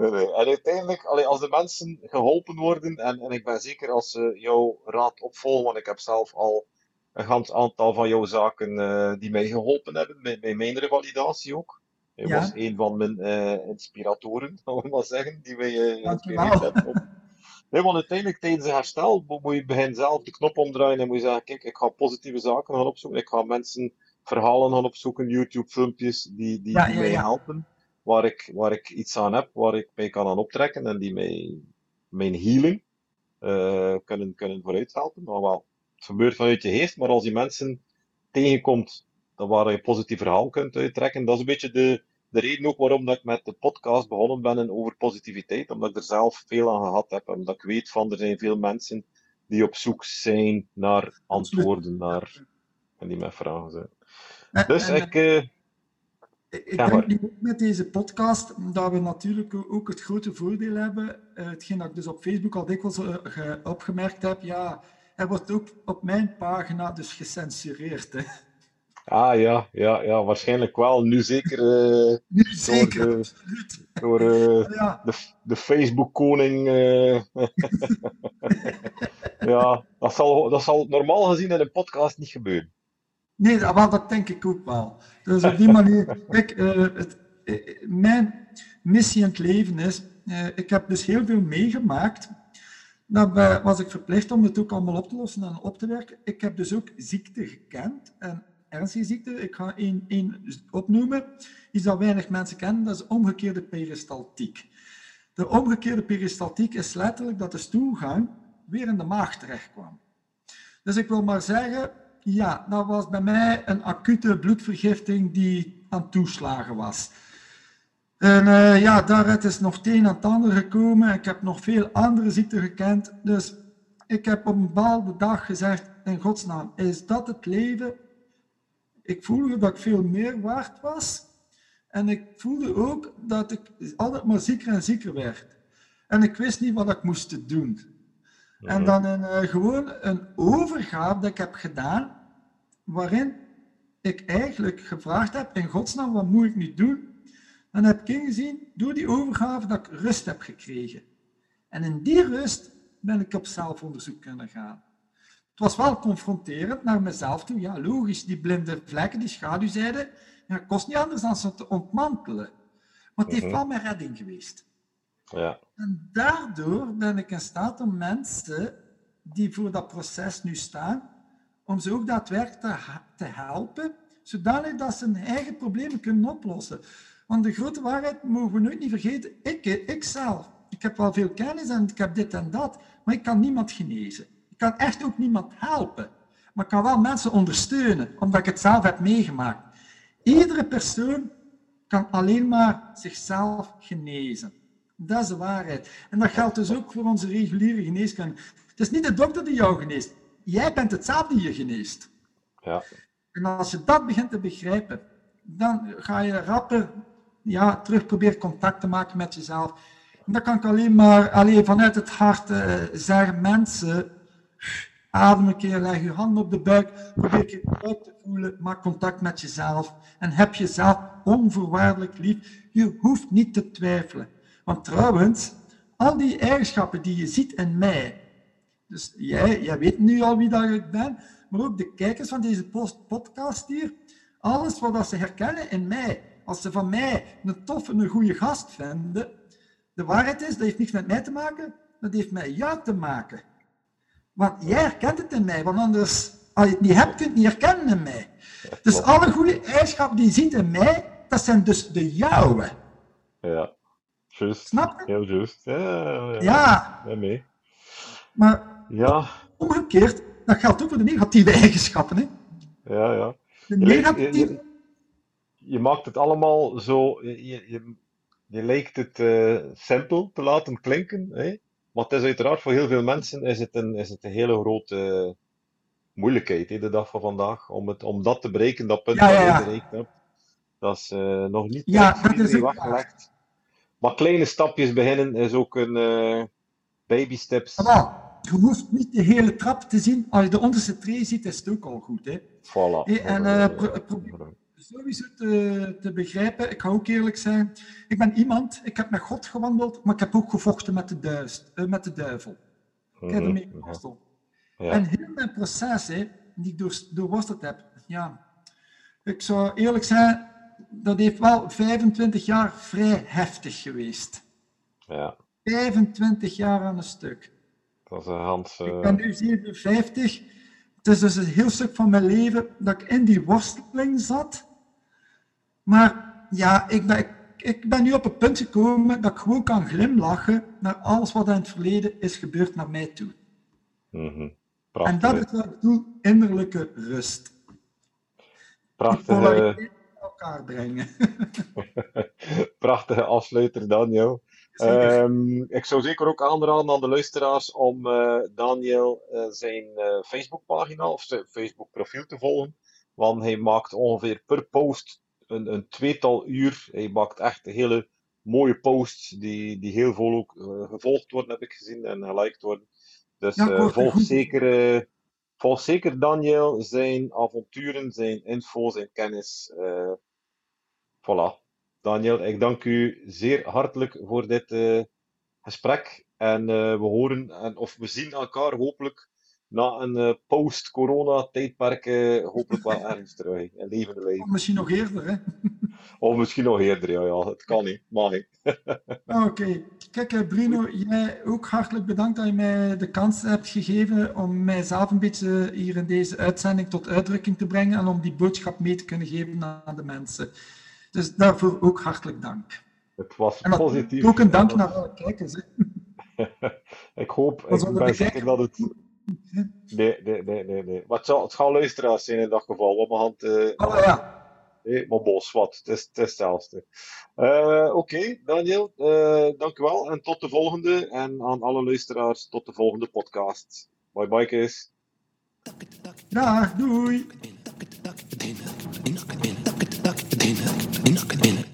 nee. Nee, nee. En uiteindelijk, allee, als de mensen geholpen worden, en, en ik ben zeker als ze jouw raad opvolgen, want ik heb zelf al een ganz aantal van jouw zaken eh, die mij geholpen hebben, bij, bij mijn revalidatie ook. Je Ja. was een van mijn eh, inspiratoren, *laughs* zal ik maar zeggen, die mij geïnspireerd hebben. om- Nee, want uiteindelijk tijdens een herstel mo- moet je begin zelf de knop omdraaien en moet je zeggen, kijk, ik ga positieve zaken gaan opzoeken, ik ga mensen verhalen gaan opzoeken, YouTube-filmpjes die, die, Ja, die ja, mij helpen, waar ik, waar ik iets aan heb, waar ik mij kan aan optrekken en die mij, mijn healing eh, kunnen, kunnen vooruit helpen. Maar wel, het gebeurt vanuit je geest, maar als die mensen tegenkomt dan waar je positief verhaal kunt uittrekken, dat is een beetje de, de reden ook waarom dat ik met de podcast begonnen ben en over positiviteit, omdat ik er zelf veel aan gehad heb. Omdat ik weet van, er zijn veel mensen die op zoek zijn naar antwoorden, naar, en die met vragen zijn. Dus ik, eh, Ik, Ja, denk nu ook met deze podcast dat we natuurlijk ook het grote voordeel hebben, eh, hetgeen dat ik dus op Facebook al dikwijls eh, ge- opgemerkt heb, ja, er wordt ook op mijn pagina dus gecensureerd. Hè. ah ja, ja, ja, waarschijnlijk wel. Nu zeker eh, *laughs* Nu zeker, de- absoluut. door *laughs* Ja, de, de Facebook-koning. *laughs* ja, dat zal, dat zal normaal gezien in een podcast niet gebeuren. Nee, dat, wel, dat denk ik ook wel. Dus op die manier, *laughs* kijk, eh, het, eh, mijn missie in het leven is, eh, ik heb dus heel veel meegemaakt. Daarbij was ik verplicht om het ook allemaal op te lossen en op te werken. Ik heb dus ook ziekte gekend. En ernstige ziekte, ik ga één, één opnoemen, iets dat weinig mensen kennen, dat is omgekeerde peristaltiek. De omgekeerde peristaltiek is letterlijk dat de stoelgang weer in de maag terechtkwam. Dus ik wil maar zeggen, ja, dat was bij mij een acute bloedvergifting die aan toeslagen was. En eh, ja, daaruit is nog het een en het ander gekomen. Ik heb nog veel andere ziekten gekend. Dus ik heb op een bepaalde dag gezegd, in godsnaam, is dat het leven? ik voelde dat ik veel meer waard was. En ik voelde ook dat ik altijd maar zieker en zieker werd. En ik wist niet wat ik moest doen. En dan een, uh, gewoon een overgave dat ik heb gedaan, waarin ik eigenlijk gevraagd heb, in godsnaam, wat moet ik nu doen? En heb ik ingezien, door die overgave, dat ik rust heb gekregen. En in die rust ben ik op zelfonderzoek kunnen gaan. Het was wel confronterend naar mezelf toe. Ja, logisch, die blinde vlekken, die schaduwzijde, ja, kost niet anders dan ze te ontmantelen. Maar het heeft mhm. wel mijn redding geweest. Ja. En daardoor ben ik in staat om mensen die voor dat proces nu staan, om ze ook daadwerkelijk te, helpen, zodanig dat ze hun eigen problemen kunnen oplossen. Want de grote waarheid mogen we nooit niet vergeten, ik, ik zelf, ik heb wel veel kennis en ik heb dit en dat, maar ik kan niemand genezen. Ik kan echt ook niemand helpen. Maar ik kan wel mensen ondersteunen, omdat ik het zelf heb meegemaakt. Iedere persoon kan alleen maar zichzelf genezen. Dat is de waarheid. En dat geldt dus ook voor onze reguliere geneeskunde. Het is niet de dokter die jou geneest. Jij bent het zelf die je geneest. Ja. En als je dat begint te begrijpen, dan ga je rapper ja, terug proberen contact te maken met jezelf. En dat kan ik alleen maar alleen vanuit het hart uh, zeggen. Mensen, adem een keer, leg je hand op de buik, probeer je uit te voelen, maak contact met jezelf. En heb jezelf onvoorwaardelijk lief. Je hoeft niet te twijfelen. Want trouwens, al die eigenschappen die je ziet in mij, dus jij, jij weet nu al wie dat ik ben, maar ook de kijkers van deze podcast hier, alles wat ze herkennen in mij, als ze van mij een toffe, een goede gast vinden, de waarheid is, dat heeft niks met mij te maken, dat heeft met jou te maken. Want jij herkent het in mij, want anders, als je het niet hebt, kun je het niet herkennen in mij. Dus alle goede eigenschappen die je ziet in mij, dat zijn dus de jouwe. Ja. Juist. Snap je? Heel juist. Ja, ja. ja. ja mee. Maar ja. omgekeerd, dat geldt ook voor de negatieve eigenschappen. Hè? Ja, ja. De negatieve... Je, je, maakt het allemaal zo... Je, je, je lijkt het uh, simpel te laten klinken, hè? maar het is uiteraard voor heel veel mensen is het een, is het een hele grote moeilijkheid, hè, de dag van vandaag, om, het, om dat te bereiken, dat punt ja, ja, ja. dat je bereikt hebt. Dat is uh, nog niet ja, dat is weggelegd. Maar kleine stapjes beginnen is ook een uh, baby steps. Je hoeft niet de hele trap te zien. Als je de onderste tree ziet, is het ook al goed. Hè? Voilà. En uh, probeer sowieso te, te, begrijpen. Ik ga ook eerlijk zijn. Ik ben iemand, ik heb met God gewandeld, maar ik heb ook gevochten met de, duist, uh, met de duivel. Ik heb ermee mhm, geworsteld. Ja. En heel mijn proces, hè, die ik door, doorworsteld heb, ja, ik zou eerlijk zijn, dat heeft wel 25 jaar vrij heftig geweest. Ja. 25 jaar aan een stuk. Dat is een. Ik ben nu 57. Het is dus een heel stuk van mijn leven dat ik in die worsteling zat. Maar ja, ik ben, ik, ben nu op het punt gekomen dat ik gewoon kan glimlachen naar alles wat in het verleden is gebeurd naar mij toe. Mm -hmm. En dat is wat ik bedoel, innerlijke rust. Prachtig elkaar brengen. *laughs* *laughs* Prachtige afsluiter, Daniel. Um, ik zou zeker ook aanraden aan de luisteraars om uh, Daniel uh, zijn uh, Facebookpagina of zijn Facebook-profiel te volgen. Want hij maakt ongeveer per post een, een tweetal uur. Hij maakt echt hele mooie posts die, die heel veel ook gevolgd worden, heb ik gezien, en geliked worden. Dus ja, volg zeker volg zeker Daniel, zijn avonturen, zijn info, zijn kennis. Voilà. Daniel, ik dank u zeer hartelijk voor dit uh, gesprek. En uh, we horen, en, of we zien elkaar hopelijk na een post-corona tijdperk hopelijk wel *laughs* ergens terug. In levende lijf. Of misschien nog eerder, hè? *laughs* Of misschien nog eerder, ja. ja. Het kan niet, mag ik. *laughs* Ah, oké. Kijk, eh, Bruno, jij ook hartelijk bedankt dat je mij de kans hebt gegeven om mijzelf een beetje hier in deze uitzending tot uitdrukking te brengen en om die boodschap mee te kunnen geven aan de mensen. Dus daarvoor ook hartelijk dank. Het was positief. Ook een dank naar alle kijkers. ik hoop, ik ben zeker dat het... Nee, nee, nee, nee. nee. Maar het zal, het zal luisteraars zijn in dat geval. Op mijn hand... Uh... Oh ja. Nee, maar bos, wat. Het is, het is hetzelfde. Uh, Oké, okay, Daniel, uh, dank u wel. En tot de volgende. En aan alle luisteraars, tot de volgende podcast. Bye bye, Kees. Dag, doei. Binnen, binnen, binnen, binnen, binnen.